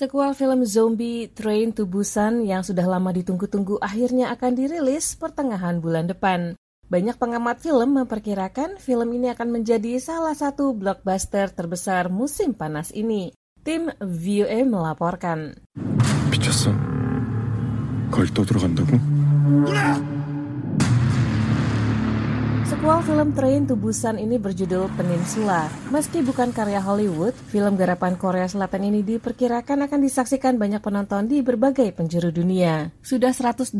Sequel film zombie Train to Busan yang sudah lama ditunggu-tunggu akhirnya akan dirilis pertengahan bulan depan. Banyak pengamat film memperkirakan film ini akan menjadi salah satu blockbuster terbesar musim panas ini. Tim VOA melaporkan. 미쳤어? 거길 또 들어간다고? Sequel film Train to Busan ini berjudul Peninsula. Meski bukan karya Hollywood, film garapan Korea Selatan ini diperkirakan akan disaksikan banyak penonton di berbagai penjuru dunia. Sudah 185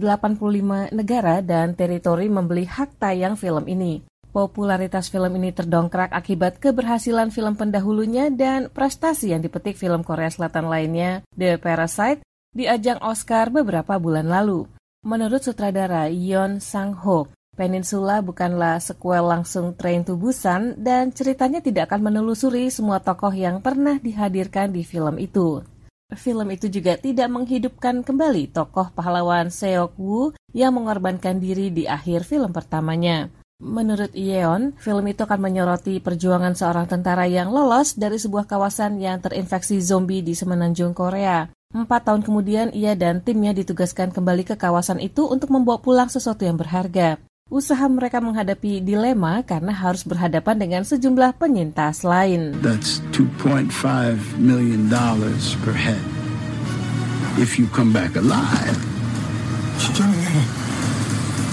negara dan teritori membeli hak tayang film ini. Popularitas film ini terdongkrak akibat keberhasilan film pendahulunya dan prestasi yang dipetik film Korea Selatan lainnya, The Parasite, di ajang Oscar beberapa bulan lalu. Menurut sutradara Yeon Sang-ho, Peninsula bukanlah sequel langsung Train to Busan dan ceritanya tidak akan menelusuri semua tokoh yang pernah dihadirkan di film itu. Film itu juga tidak menghidupkan kembali tokoh pahlawan Seok Woo yang mengorbankan diri di akhir film pertamanya. Menurut Yeon, film itu akan menyoroti perjuangan seorang tentara yang lolos dari sebuah kawasan yang terinfeksi zombie di semenanjung Korea. Empat tahun kemudian, ia dan timnya ditugaskan kembali ke kawasan itu untuk membawa pulang sesuatu yang berharga usaha mereka menghadapi dilema karena harus berhadapan dengan sejumlah penyintas lain. That's 2.5 million dollars per head. If you come back alive.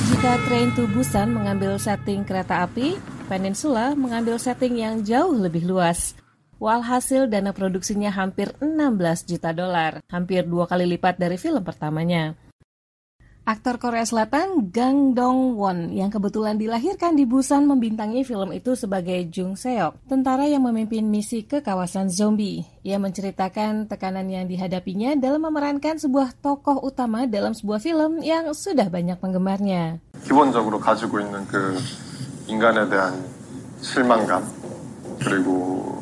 Jika Train to Busan mengambil setting kereta api, Peninsula mengambil setting yang jauh lebih luas. Walhasil dana produksinya hampir 16 juta dolar, hampir dua kali lipat dari film pertamanya. Aktor Korea Selatan Gang Dong Won yang kebetulan dilahirkan di Busan membintangi film itu sebagai Jung Seok, tentara yang memimpin misi ke kawasan zombie. Ia menceritakan tekanan yang dihadapinya dalam memerankan sebuah tokoh utama dalam sebuah film yang sudah banyak penggemarnya. 기본적으로 가지고 있는 그 인간에 대한 실망감 그리고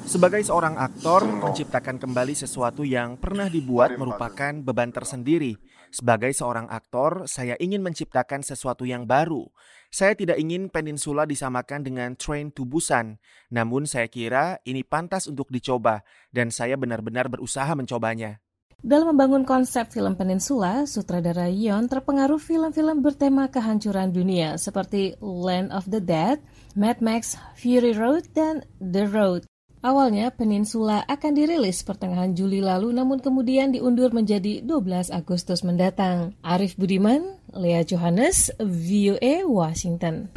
sebagai seorang aktor, menciptakan kembali sesuatu yang pernah dibuat merupakan beban tersendiri. Sebagai seorang aktor, saya ingin menciptakan sesuatu yang baru. Saya tidak ingin Peninsula disamakan dengan Train to Busan, namun saya kira ini pantas untuk dicoba, dan saya benar-benar berusaha mencobanya. Dalam membangun konsep film Peninsula, sutradara Yeon terpengaruh film-film bertema kehancuran dunia seperti Land of the Dead, Mad Max, Fury Road, dan The Road. Awalnya Peninsula akan dirilis pertengahan Juli lalu namun kemudian diundur menjadi 12 Agustus mendatang. Arif Budiman, Lea Johannes, VOA Washington.